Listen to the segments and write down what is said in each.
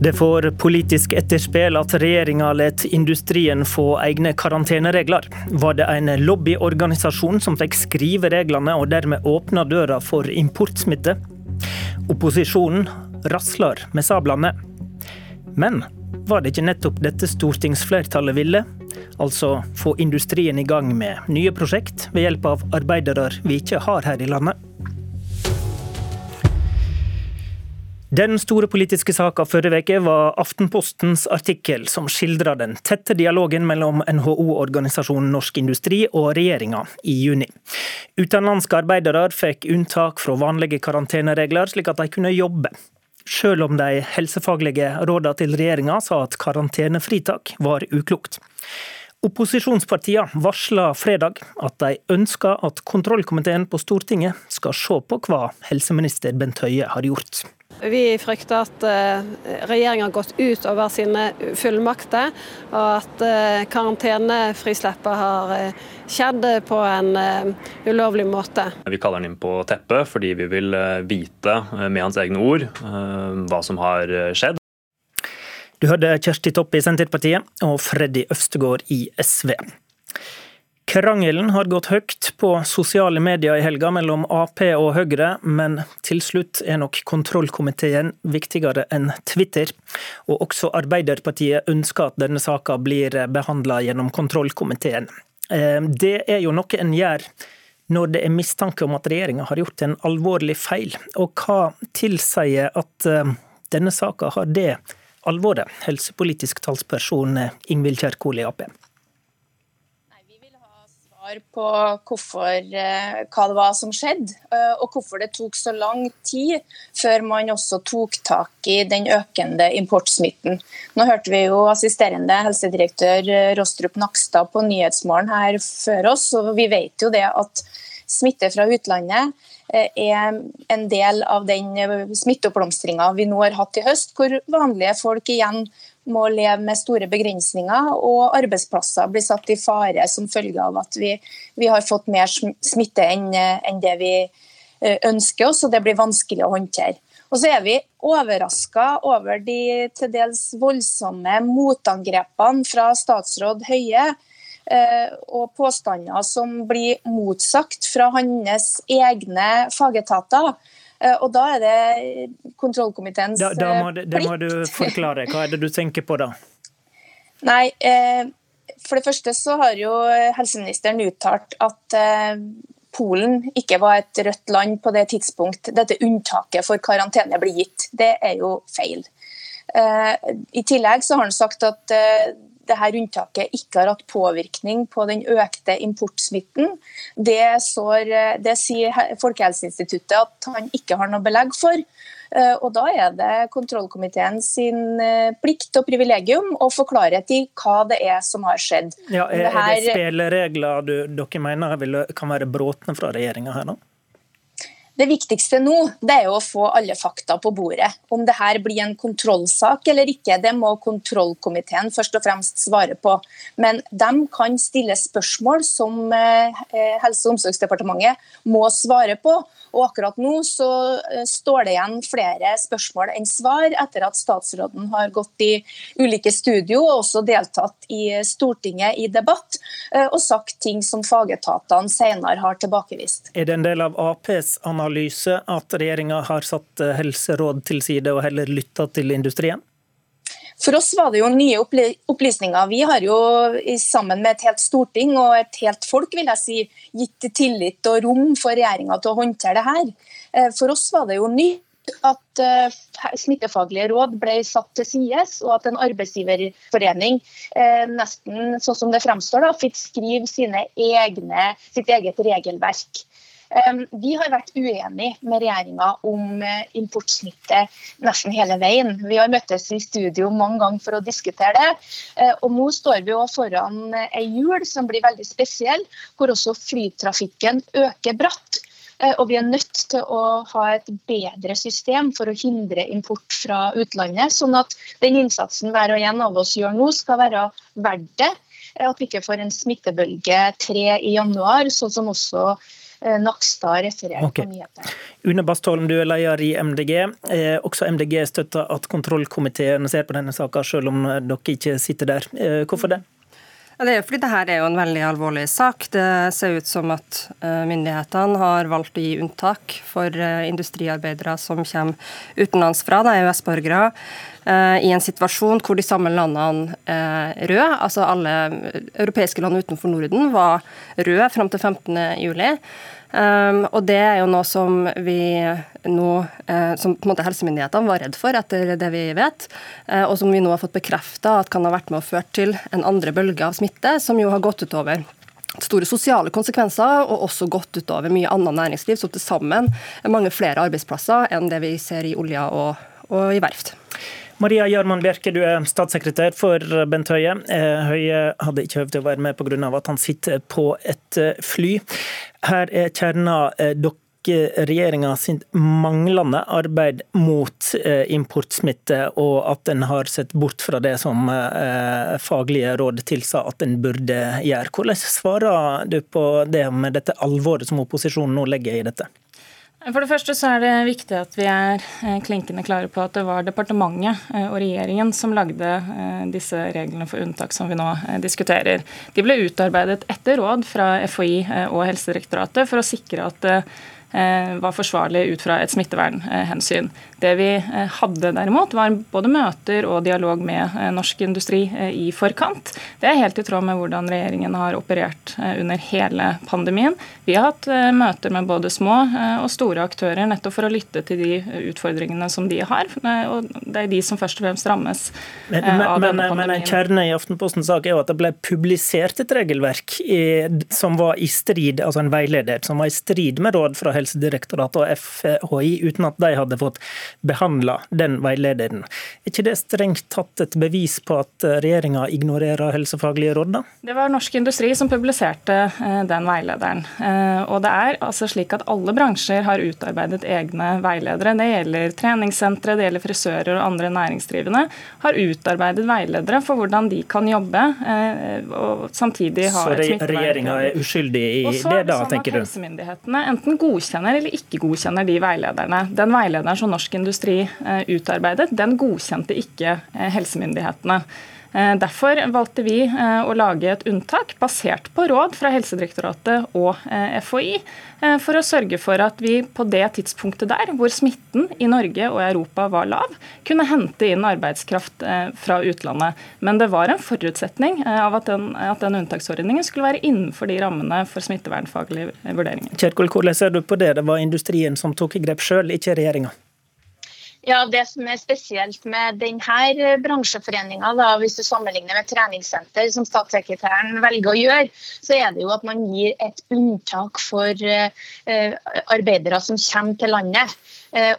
Det får politisk etterspill at regjeringa let industrien få egne karanteneregler. Var det en lobbyorganisasjon som fikk skrive reglene og dermed åpna døra for importsmitte? Opposisjonen rasler med sablene. Men var det ikke nettopp dette stortingsflertallet ville? Altså få industrien i gang med nye prosjekt ved hjelp av arbeidere vi ikke har her i landet? Den store politiske saka forrige uke var Aftenpostens artikkel som skildra den tette dialogen mellom NHO-organisasjonen Norsk Industri og regjeringa i juni. Utenlandske arbeidere fikk unntak fra vanlige karanteneregler, slik at de kunne jobbe. Selv om de helsefaglige rådene til regjeringa sa at karantenefritak var uklokt. Opposisjonspartiene varsla fredag at de ønsker at kontrollkomiteen på Stortinget skal se på hva helseminister Bent Høie har gjort. Vi frykter at eh, regjeringen har gått ut over sine fullmakter, og at eh, karantenefrislippet har eh, skjedd på en ulovlig måte. Vi kaller han inn på teppet fordi vi vil vite, med hans egne ord, hva som har skjedd. Du hørte Kjersti Toppe i Senterpartiet og Freddy Øvstegård i SV. Krangelen har gått høyt på sosiale medier i helga mellom Ap og Høyre, men til slutt er nok kontrollkomiteen viktigere enn Twitter. Og også Arbeiderpartiet ønsker at denne saka blir behandla gjennom kontrollkomiteen. Eh, det er jo noe en gjør når det er mistanke om at regjeringa har gjort en alvorlig feil. Og hva tilsier at eh, denne saka har det alvoret? Helsepolitisk talsperson Ingvild Kjerkol i Ap svar på hvorfor, eh, hva det var som skjedde, eh, og hvorfor det tok så lang tid før man også tok tak i den økende importsmitten. Nå hørte vi jo assisterende helsedirektør eh, Rostrup Nakstad på Nyhetsmorgen her før oss, og vi vet jo det at smitte fra utlandet er en del av den smitteoppblomstringa vi nå har hatt i høst, hvor vanlige folk igjen må leve med store begrensninger, og arbeidsplasser blir satt i fare som følge av at vi, vi har fått mer smitte enn, enn det vi eh, ønsker oss, og det blir vanskelig å håndtere. Og så er vi overraska over de til dels voldsomme motangrepene fra statsråd Høie eh, og påstander som blir motsagt fra hans egne fagetater. Eh, og da er det kontrollkomiteens da, da må, plikt. Da må du forklare. Hva er det du tenker på da? Nei, eh, for det første så har jo helseministeren uttalt at eh, Polen ikke var et rødt land på det tidspunkt dette unntaket for karantene ble gitt. Det er jo feil. I tillegg så har han sagt at dette unntaket ikke har hatt påvirkning på den økte importsmitten. Det, sår, det sier Folkehelseinstituttet at han ikke har noe belegg for. Eh, og Da er det kontrollkomiteen sin eh, plikt og privilegium å forklare til hva det er som har skjedd. Ja, er, det spilleregler du, dere mener kan være bråtne fra regjeringa her nå? Det viktigste nå det er å få alle fakta på bordet. Om det her blir en kontrollsak eller ikke, det må kontrollkomiteen først og fremst svare på. Men de kan stille spørsmål som eh, Helse- og omsorgsdepartementet må svare på. Og akkurat nå så eh, står det igjen flere spørsmål enn svar etter at statsråden har gått i ulike studio og også deltatt i Stortinget i debatt eh, og sagt ting som fagetatene senere har tilbakevist. Er det en del av Aps analyse analyse at regjeringa har satt eh, helseråd til side og heller lytta til industrien? For oss var det jo nye opplysninger. Vi har jo sammen med et helt storting og et helt folk vil jeg si, gitt tillit og rom for regjeringa til å håndtere det her. Eh, for oss var det jo nytt at uh, smittefaglige råd ble satt til sides, og at en arbeidsgiverforening nesten sånn som det fremstår da, fikk skrive sine egne, sitt eget regelverk. Vi har vært uenige med regjeringa om eh, importsmitte nesten hele veien. Vi har møttes i studio mange ganger for å diskutere det. Eh, og nå står vi foran eh, ei jul som blir veldig spesiell, hvor også flytrafikken øker bratt. Og vi er nødt til å ha et bedre system for å hindre import fra utlandet. Sånn at den innsatsen hver og en av oss gjør nå, skal være verdt det. At vi ikke får en smittebølge tre i januar, sånn som også Nakstad refererte okay. på nyheter. Une Bastholm, du er leder i MDG. Også MDG støtter at kontrollkomiteen ser på denne saka, selv om dere ikke sitter der. Hvorfor det? Ja, det er fordi dette er jo en veldig alvorlig sak. Det ser ut som at eh, myndighetene har valgt å gi unntak for eh, industriarbeidere som kommer utenlandsfra, EØS-borgere, eh, i en situasjon hvor de samme landene er røde. Altså alle europeiske land utenfor Norden var røde fram til 15.07. Um, og det er jo noe som vi nå, uh, som på en måte helsemyndighetene var redd for, etter det vi vet, uh, og som vi nå har fått bekrefta at kan ha vært med og ført til en andre bølge av smitte, som jo har gått utover store sosiale konsekvenser, og også gått utover mye annet næringsliv, som til sammen er mange flere arbeidsplasser enn det vi ser i olja og, og i verft. Maria Gjerman Bjerke, du er statssekretær for Bent Høie. Eh, Høie hadde ikke høvd å være med pga. at han sitter på et fly. Her er kjerna eh, dere regjeringa sitt manglende arbeid mot eh, importsmitte, og at en har sett bort fra det som eh, faglige råd tilsa at en burde gjøre. Hvordan svarer du på det med dette alvoret som opposisjonen nå legger i dette? For det første så er det viktig at vi er klinkende klare på at det var departementet og regjeringen som lagde disse reglene for unntak som vi nå diskuterer. De ble utarbeidet etter råd fra FHI og Helsedirektoratet for å sikre at Eh, var forsvarlig ut fra et smittevernhensyn. Det vi eh, hadde derimot, var både møter og dialog med eh, norsk industri i forkant. Det er helt i tråd med hvordan regjeringen har operert under hele pandemien. Vi har hatt møter med både små og store aktører nettopp for å lytte til de utfordringene som de har. Og det er de som først og fremst rammes men, men, av denne pandemien. Men en kjerne i Aftenpostens sak er jo at det ble publisert et regelverk som var i strid, altså en veileder som var i strid med råd fra Helsedirektoratet og FHI uten at de hadde fått behandla den veilederen. Er ikke det strengt tatt et bevis på at regjeringa ignorerer helsefaglige råd, da? Det var Norsk Industri som publiserte eh, den veilederen. Eh, og det er altså slik at alle bransjer har utarbeidet egne veiledere. Det gjelder treningssentre, det gjelder frisører og andre næringsdrivende. Har utarbeidet veiledere for hvordan de kan jobbe eh, og samtidig ha et smittevern. Så regjeringa er uskyldig i det, da, sånn tenker du? Og så har Helsemyndighetene enten godkjenner godkjenner eller ikke godkjenner de veilederne. Den veilederen som Norsk Industri eh, utarbeidet, den godkjente ikke eh, helsemyndighetene. Eh, derfor valgte vi å lage et unntak basert på råd fra Helsedirektoratet og FHI, for å sørge for at vi på det tidspunktet der, hvor smitten i Norge og Europa var lav, kunne hente inn arbeidskraft fra utlandet. Men det var en forutsetning av at den, at den unntaksordningen skulle være innenfor de rammene for smittevernfaglige vurderinger. Kjerkol, hvordan ser du på det? Det var industrien som tok grep sjøl, ikke regjeringa? Ja, Det som er spesielt med denne bransjeforeninga, hvis du sammenligner med treningssenter, som statssekretæren velger å gjøre, så er det jo at man gir et unntak for uh, arbeidere som kommer til landet.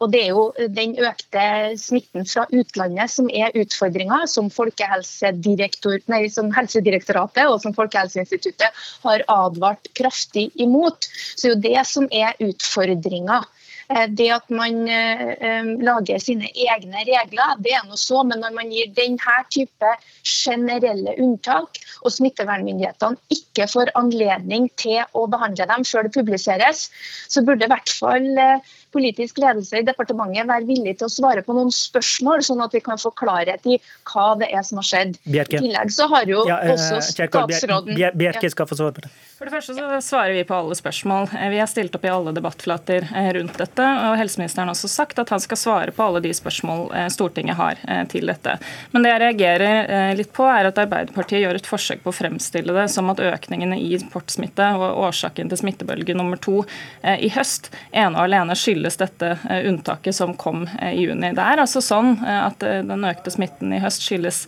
Og Det er jo den økte smitten fra utlandet som er utfordringa, som, som Helsedirektoratet og som Folkehelseinstituttet har advart kraftig imot. Så det er jo det som er utfordringa. Eh, det at man eh, lager sine egne regler, det er noe så, men når man gir denne type generelle unntak, og smittevernmyndighetene ikke får anledning til å behandle dem før det publiseres, så burde i hvert fall eh, politisk ledelse i departementet være villig til å svare på noen spørsmål, sånn at vi kan få klarhet i hva det er som har skjedd. Bjerke. I tillegg så har jo ja, også statsråden Bjerke skal få svare på det. For det første så svarer vi på alle spørsmål. Vi har stilt opp i alle debattflater rundt dette, og helseministeren har også sagt at han skal svare på alle de spørsmål Stortinget har til dette. Men det jeg reagerer litt på, er at Arbeiderpartiet gjør et forsøk på å fremstille det som at økningene i importsmitte og årsaken til smittebølge nummer to i høst ene og alene skyldes dette unntaket som kom i juni. Det er altså sånn at den økte smitten i høst skyldes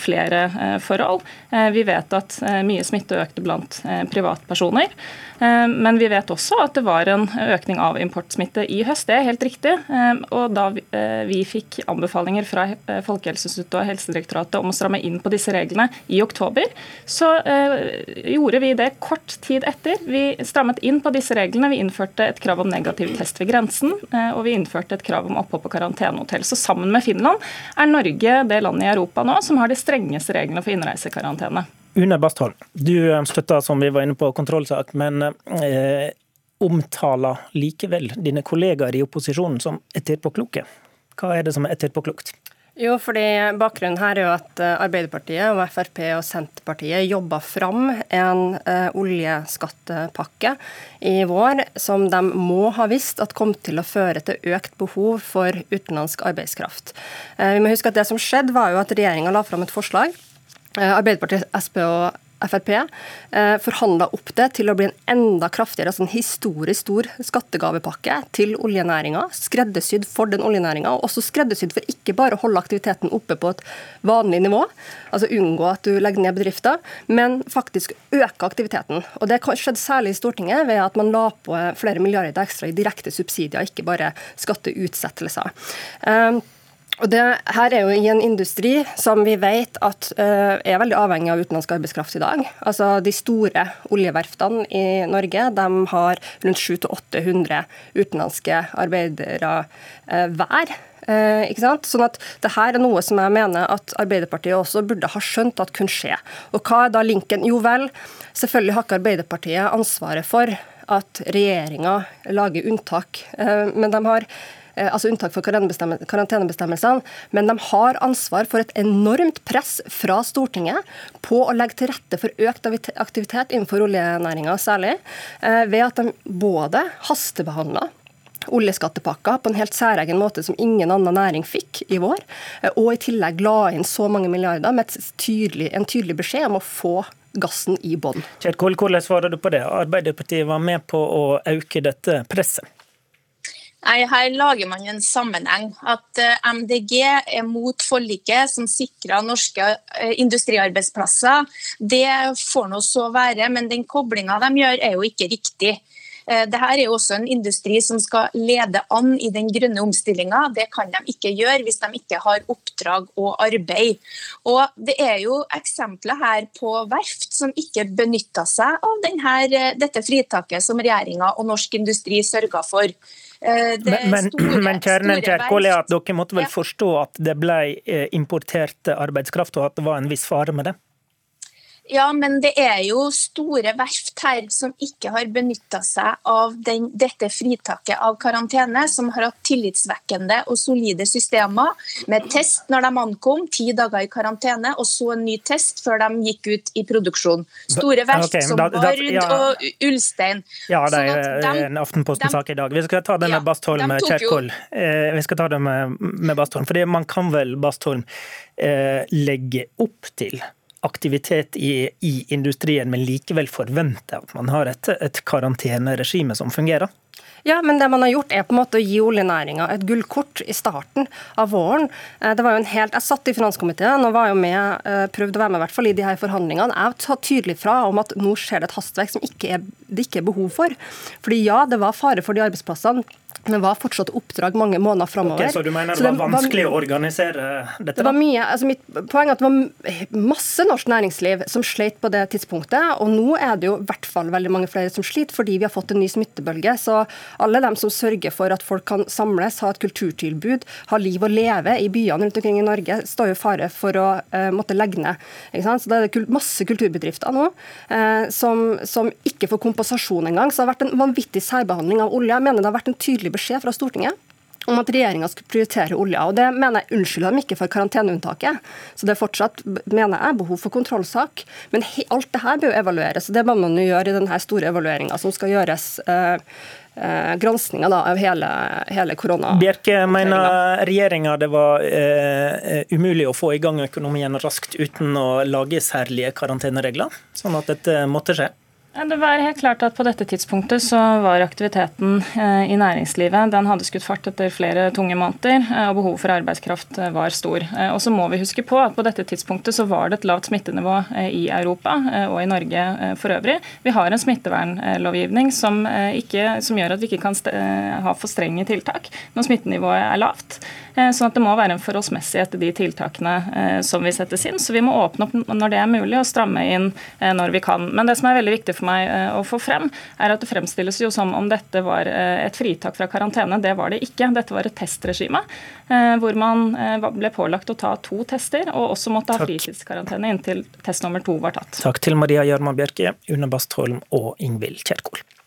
flere forhold. Vi vet at mye smitte økte blant privatpersoner. Eh, men vi vet også at det var en økning av importsmitte i høst. Det er helt riktig. Eh, og da eh, vi fikk anbefalinger fra Folkehelseinstituttet og Helsedirektoratet om å stramme inn på disse reglene i oktober, så gjorde vi det kort tid etter. Vi strammet inn på disse reglene. Vi innførte et krav om negativ test ved grensen, og vi innførte et krav om opphold på karantenehotell. Så sammen med Finland er Norge det landet i Europa nå som har de strengeste reglene for innreisekarantene. Une Bastholm, du støtter som vi var inne på kontrollsak, men eh, omtaler likevel dine kollegaer i opposisjonen som etterpåkloke. Hva er det som er etterpåklokt? Jo, fordi Bakgrunnen her er jo at eh, Arbeiderpartiet og Frp og Senterpartiet jobba fram en uh, oljeskattepakke i vår som de må ha visst at kom til å føre til økt behov for utenlandsk arbeidskraft. Vi må huske at Det som skjedde, var jo at regjeringa la fram et forslag. Uh, Arbeiderpartiet, Sp og Frp, eh, forhandla opp det til å bli en enda kraftigere, altså en historisk stor skattegavepakke til oljenæringa. Skreddersydd for den oljenæringa, og også skreddersydd for ikke bare å holde aktiviteten oppe på et vanlig nivå, altså unngå at du legger ned bedrifter, men faktisk øke aktiviteten. Og Det skjedde særlig i Stortinget ved at man la på flere milliarder ekstra i direkte subsidier, ikke bare skatteutsettelser. Og det her er jo i en industri som vi vet at uh, er veldig avhengig av utenlandsk arbeidskraft i dag. Altså De store oljeverftene i Norge de har rundt 700-800 utenlandske arbeidere uh, hver. Uh, ikke sant? Sånn at det her er noe som jeg mener at Arbeiderpartiet også burde ha skjønt at kunne skje. Og hva er da linken? Jo vel, selvfølgelig har ikke Arbeiderpartiet ansvaret for at regjeringa lager unntak, men de har altså unntak for karantenebestemmelsene, men de har ansvar for et enormt press fra Stortinget på å legge til rette for økt aktivitet innenfor oljenæringa særlig, eh, ved at de både hastebehandler oljeskattepakka på en helt særegen måte som ingen annen næring fikk i vår, eh, og i tillegg la inn så mange milliarder med tydelig, en tydelig beskjed om å få gassen i bånn. Hvordan svarer du på det? Arbeiderpartiet var med på å øke dette presset? Nei, Her lager man en sammenheng. At eh, MDG er mot forliket som sikrer norske eh, industriarbeidsplasser. Det får nå så være, men den koblinga de gjør er jo ikke riktig. Eh, Dette er jo også en industri som skal lede an i den grønne omstillinga. Det kan de ikke gjøre hvis de ikke har oppdrag og arbeid. Og Det er jo eksempler her på verft som ikke benytta seg av denne, dette fritaket som regjeringa og norsk industri sørga for. Eh, men, men, store, men kjernen Kjerkol er at dere måtte vel forstå at det ble eh, importert arbeidskraft, og at det var en viss fare med det? Ja, men det er jo store verft her som ikke har benytta seg av den, dette fritaket av karantene, som har hatt tillitsvekkende og solide systemer med test når de ankom, ti dager i karantene, og så en ny test før de gikk ut i produksjon. Store verft okay, som Vard ja. og Ulstein. Ja, det er sånn de, en Aftenposten-sak i dag. Vi skal ta det med ja, Bastholm Kjerkol. Eh, vi skal ta det med, med Bastholm, fordi man kan vel, Bastholm, eh, legge opp til aktivitet i, i, industrien, men likevel forvente at man har et, et karanteneregime som fungerer? Ja, men det man har gjort er på en måte å gi oljenæringa et gullkort i starten av våren. Eh, det var jo en helt, Jeg satt i finanskomiteen og var jo med, eh, prøvde å være med i hvert fall i de her forhandlingene. Jeg tatt tydelig fra om at nå skjer det et hastverk som ikke er, det ikke er behov for. Fordi ja, det var fare for de arbeidsplassene men var fortsatt oppdrag mange måneder framover. Okay, så du mener det var vanskelig var, å organisere dette? Det var mye, altså mitt poeng er at det var masse norsk næringsliv som sleit på det tidspunktet. Og nå er det jo i hvert fall veldig mange flere som sliter fordi vi har fått en ny smittebølge. Så alle dem som sørger for at folk kan samles, ha et kulturtilbud, ha liv og leve i byene rundt omkring i Norge, står jo i fare for å uh, måtte legge ned. Så det er masse kulturbedrifter nå uh, som, som ikke får kompensasjon engang. Så det har vært en vanvittig særbehandling av olje. Jeg mener det har vært en tydelig beskjed fra Stortinget om at regjeringa skulle prioritere olja. og Det mener jeg unnskylder dem ikke for karanteneunntaket. Så det er fortsatt mener jeg, behov for kontrollsak. Men alt det her bør jo evalueres. og Det må man jo gjøre i denne store evalueringa som skal gjøres. Eh, eh, Granskinga av hele, hele korona. Bjerke mener regjeringa det var eh, umulig å få i gang økonomien raskt uten å lage særlige karanteneregler, sånn at dette måtte skje? Det var helt klart at På dette tidspunktet så var aktiviteten eh, i næringslivet den hadde skutt fart etter flere tunge måneder, eh, og behovet for arbeidskraft eh, var stor. Og så må vi huske på at På dette tidspunktet så var det et lavt smittenivå i Europa og i Norge for øvrig. Vi har en smittevernlovgivning som, ikke, som gjør at vi ikke kan ha for strenge tiltak når smittenivået er lavt. Sånn at Det må være en forholdsmessighet i de tiltakene som vi settes inn. Så vi må åpne opp når det er mulig, og stramme inn når vi kan. Men det som er veldig viktig for for meg eh, å få frem, er at det fremstilles jo som om dette var eh, et fritak fra karantene. Det var det ikke. Dette var et testregime eh, hvor man ble pålagt å ta to tester, og også måtte ha fritidskarantene inntil test nummer to var tatt. Takk til Maria Gjerman Bjerke, Une Bastholm og Ingvild Kjerkol.